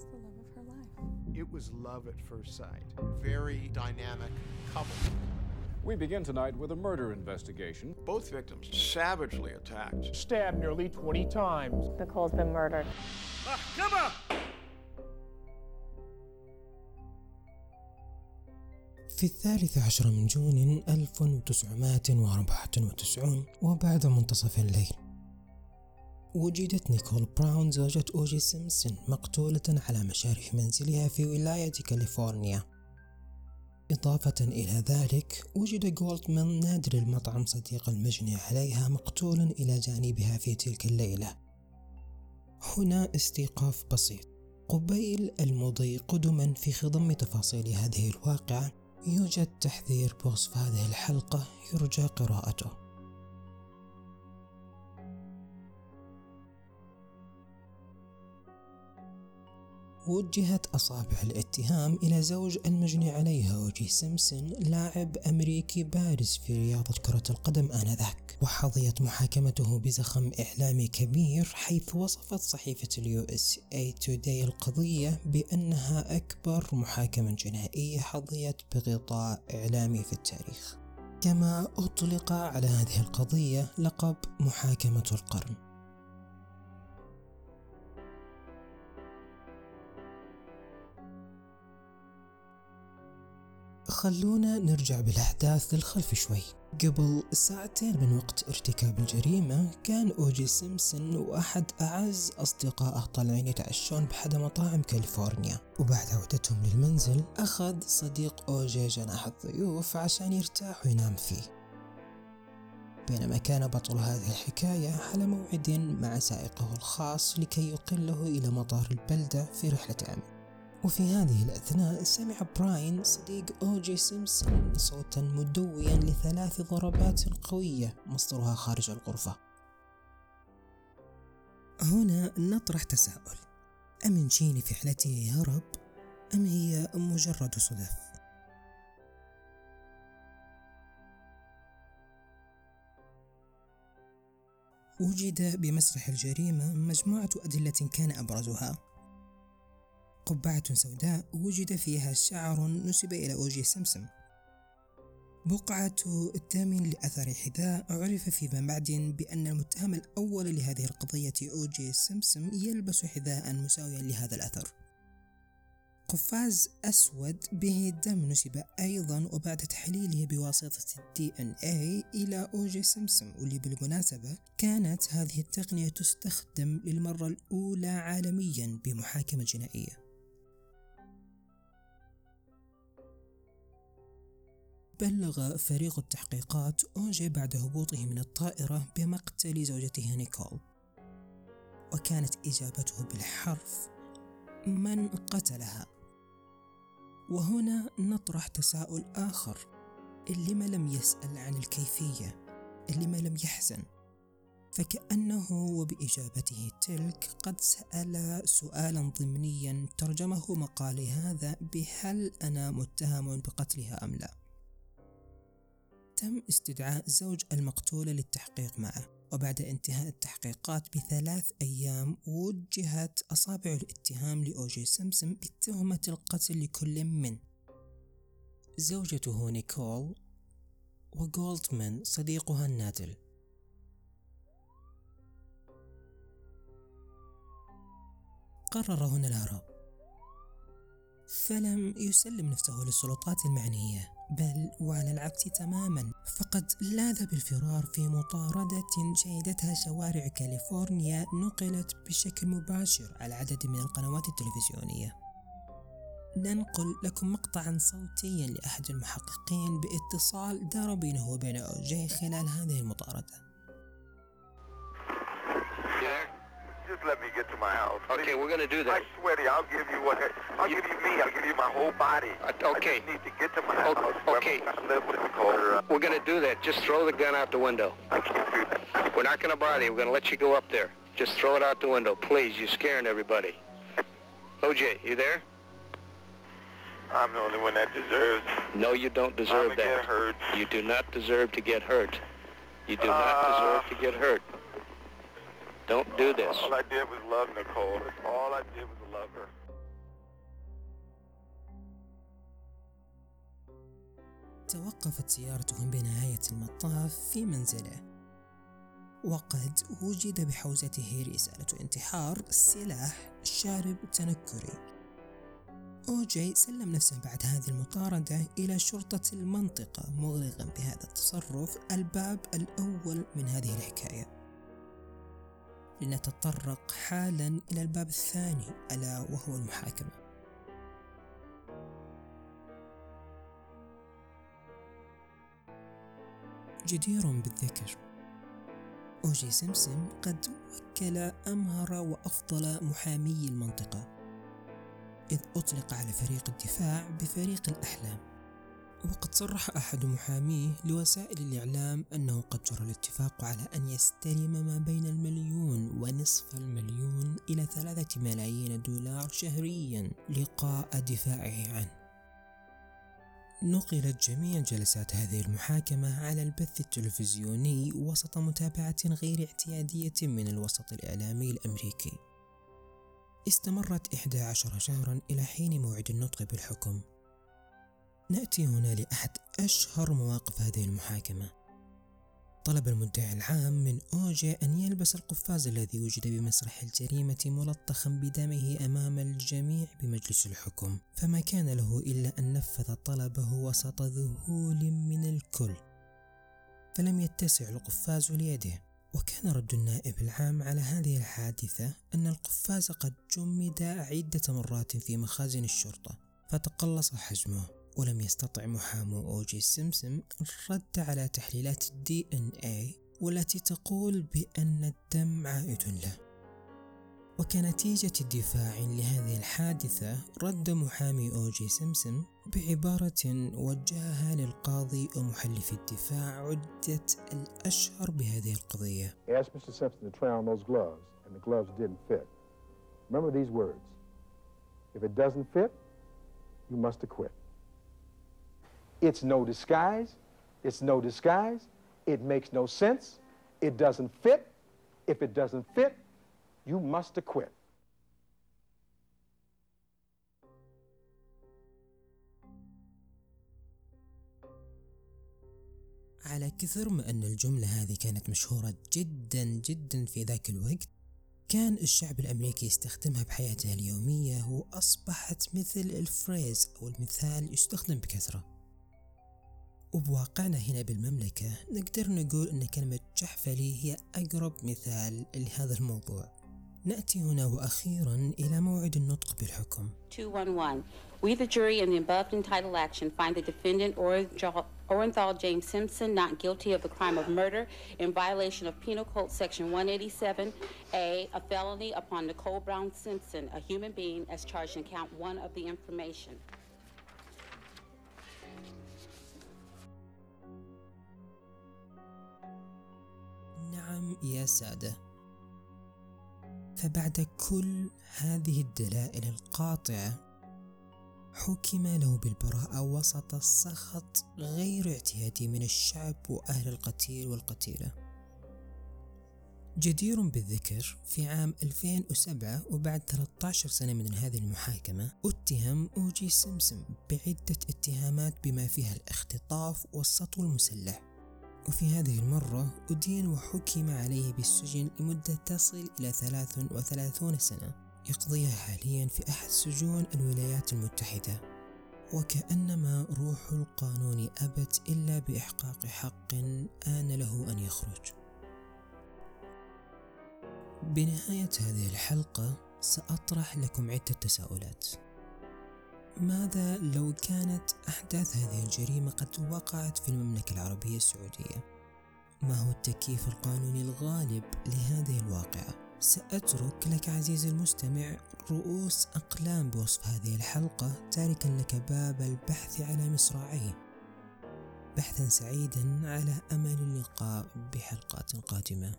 was the love of her life. It was love at first sight. Very dynamic couple. We begin tonight with a murder investigation. Both victims savagely attacked. Stabbed nearly 20 times. Nicole's been murdered. في الثالث عشر من جون 1994 وبعد منتصف الليل وجدت نيكول براون زوجة أوجي سيمسون مقتولة على مشارف منزلها في ولاية كاليفورنيا. إضافة إلى ذلك وجد جولدمان نادل المطعم صديق المجني عليها مقتولا إلى جانبها في تلك الليلة. هنا استيقاف بسيط. قبيل المضي قدما في خضم تفاصيل هذه الواقعة يوجد تحذير بوصف هذه الحلقة يرجى قراءته. وجهت أصابع الاتهام إلى زوج المجني عليها أوجي سيمسون لاعب أمريكي بارز في رياضة كرة القدم آنذاك. وحظيت محاكمته بزخم إعلامي كبير حيث وصفت صحيفة ال USA Today القضية بأنها أكبر محاكمة جنائية حظيت بغطاء إعلامي في التاريخ. كما أطلق على هذه القضية لقب محاكمة القرن. خلونا نرجع بالأحداث للخلف شوي. قبل ساعتين من وقت ارتكاب الجريمة كان أوجي سيمسون وأحد أعز أصدقائه طالعين يتعشون بأحد مطاعم كاليفورنيا. وبعد عودتهم للمنزل أخذ صديق أوجي جناح الضيوف عشان يرتاح وينام فيه. بينما كان بطل هذه الحكاية على موعد مع سائقه الخاص لكي يقله إلى مطار البلدة في رحلة عمل وفي هذه الأثناء سمع براين صديق أوجي سيمسون صوتا مدويا لثلاث ضربات قوية مصدرها خارج الغرفة. هنا نطرح تساؤل. أمن جيني في حالته يهرب أم هي مجرد صدف وجد بمسرح الجريمة مجموعة أدلة كان أبرزها. قبعة سوداء وجد فيها شعر نسب إلى أوجي سمسم. بقعة دم لأثر حذاء عرف فيما بعد بأن المتهم الأول لهذه القضية أوجي سمسم يلبس حذاء مساويا لهذا الأثر. قفاز أسود به دم نسب أيضا وبعد تحليله بواسطة الدي إن اي إلى أوجي سمسم واللي بالمناسبة كانت هذه التقنية تستخدم للمرة الأولى عالميا بمحاكمة جنائية. بلغ فريق التحقيقات أوجي بعد هبوطه من الطائرة بمقتل زوجته نيكول. وكانت إجابته بالحرف من قتلها. وهنا نطرح تساؤل آخر اللي ما لم يسأل عن الكيفية اللي ما لم يحزن. فكأنه وبإجابته تلك قد سأل سؤالا ضمنيا ترجمه مقالي هذا بهل أنا متهم بقتلها أم لا. تم استدعاء زوج المقتولة للتحقيق معه وبعد انتهاء التحقيقات بثلاث أيام وجهت أصابع الاتهام لأوجي سمسم بتهمة القتل لكل من زوجته نيكول وجولدمان صديقها النادل. قرر هنا الهرب فلم يسلم نفسه للسلطات المعنية. بل وعلى العكس تماما. فقد لاذ بالفرار في مطاردة شهدتها شوارع كاليفورنيا نقلت بشكل مباشر على عدد من القنوات التلفزيونية. ننقل لكم مقطعا صوتيا لأحد المحققين باتصال دار بينه وبين أوجي خلال هذه المطاردة. Just let me get to my house. Okay, please. we're gonna do that. I swear to you, I'll give you what. I'll You- give you me. I'll give you my whole body. Uh, okay. I need to get to my O- house. okay. Live. We're gonna do that. Just throw the gun out the window. I can't do that. We're not gonna bother you. We're gonna let you go up there. Just throw it out the window, please. You're scaring everybody. OJ, you there? I'm the only one that deserves. No, you don't deserve that. You do not deserve to get hurt. You do not Ah. deserve to get hurt. Don't do this. All I did was love Nicole. All I did was love her. توقفت سيارته بنهاية المطاف في منزله وقد وجد بحوزته رسالة انتحار سلاح شارب تنكري أوجي سلم نفسه بعد هذه المطاردة إلى شرطة المنطقة مغلقا بهذا التصرف الباب الأول من هذه الحكاية لنتطرق حالا إلى الباب الثاني ألا وهو المحاكمة. جدير بالذكر. أوجي سمسم قد وكل أمهر وأفضل محامي المنطقة إذ أطلق على فريق الدفاع بفريق الأحلام. وقد صرح أحد محاميه لوسائل الإعلام قد جرى الاتفاق على أن يستلم ما بين المليون ونصف المليون إلى ثلاثة ملايين دولار شهريا لقاء دفاعه عنه نقلت جميع جلسات هذه المحاكمة على البث التلفزيوني وسط متابعة غير اعتيادية من الوسط الإعلامي الأمريكي. استمرت 11 شهرا إلى حين موعد النطق بالحكم. نأتي هنا لأحد أشهر مواقف هذه المحاكمة طلب المدعي العام من أوجي أن يلبس القفاز الذي وجد بمسرح الجريمة ملطخا بدمه أمام الجميع بمجلس الحكم. فما كان له إلا أن نفذ طلبه وسط ذهول من الكل. فلم يتسع القفاز ليده. وكان رد النائب العام على هذه الحادثة أن القفاز قد جمد عدة مرات في مخازن الشرطة. فتقلص حجمه. ولم يستطع محامو أوجي سمسم الرد على تحليلات الدي إن اي والتي تقول بأن الدم عائد له وكنتيجة دفاع لهذه الحادثة رد محامي أوجي سمسم بعبارة وجهها للقاضي ومحلف الدفاع عدة الأشهر بهذه القضية. Remember these words. If it doesn't fit, you must acquit. It's no disguise. It's no disguise. It makes no sense. It doesn't fit. If it doesn't fit, you must acquit. على كثر ما أن الجملة هذه كانت مشهورة جدا جدا في ذاك الوقت كان الشعب الأمريكي يستخدمها بحياته اليومية وأصبحت مثل الفريز أو المثال يستخدم بكثرة وبواقعنا هنا بالمملكة نقدر نقول أن كلمة جحفلي هي أقرب مثال لهذا الموضوع نأتي هنا وأخيرا إلى موعد النطق بالحكم 211. We, the jury in the above entitled action, find the defendant Orenthal James Simpson not guilty of the crime of murder in violation of Penal Code Section 187A, a felony upon Nicole Brown Simpson, a human being, as charged in count one of the information. يا سادة. فبعد كل هذه الدلائل القاطعة حكم له بالبراءة وسط السخط غير اعتيادي من الشعب وأهل القتيل والقتيلة. جدير بالذكر في عام 2007 وبعد 13 سنة من هذه المحاكمة اتهم أوجي سمسم بعدة اتهامات بما فيها الاختطاف والسطو المسلح. وفي هذه المرة أدين وحكم عليه بالسجن لمدة تصل إلى 33 سنة. يقضيها حاليا في أحد سجون الولايات المتحدة. وكأنما روح القانون أبت إلا بإحقاق حق آن له أن يخرج. بنهاية هذه الحلقة سأطرح لكم عدة تساؤلات. ماذا لو كانت أحداث هذه الجريمة قد وقعت في المملكة العربية السعودية؟ ما هو التكييف القانوني الغالب لهذه الواقعة؟ سأترك لك عزيزي المستمع رؤوس أقلام بوصف هذه الحلقة تاركا لك باب البحث على مصراعيه بحثا سعيدا على أمل اللقاء بحلقات قادمة